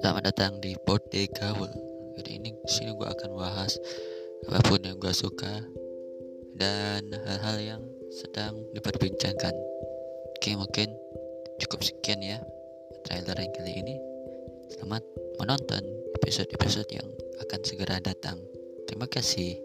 Selamat datang di Bode Gaul. Jadi ini sini gue akan bahas apa pun yang gue suka dan hal-hal yang sedang diperbincangkan. Oke mungkin cukup sekian ya trailer yang kali ini. Selamat menonton episode-episode yang akan segera datang. Terima kasih.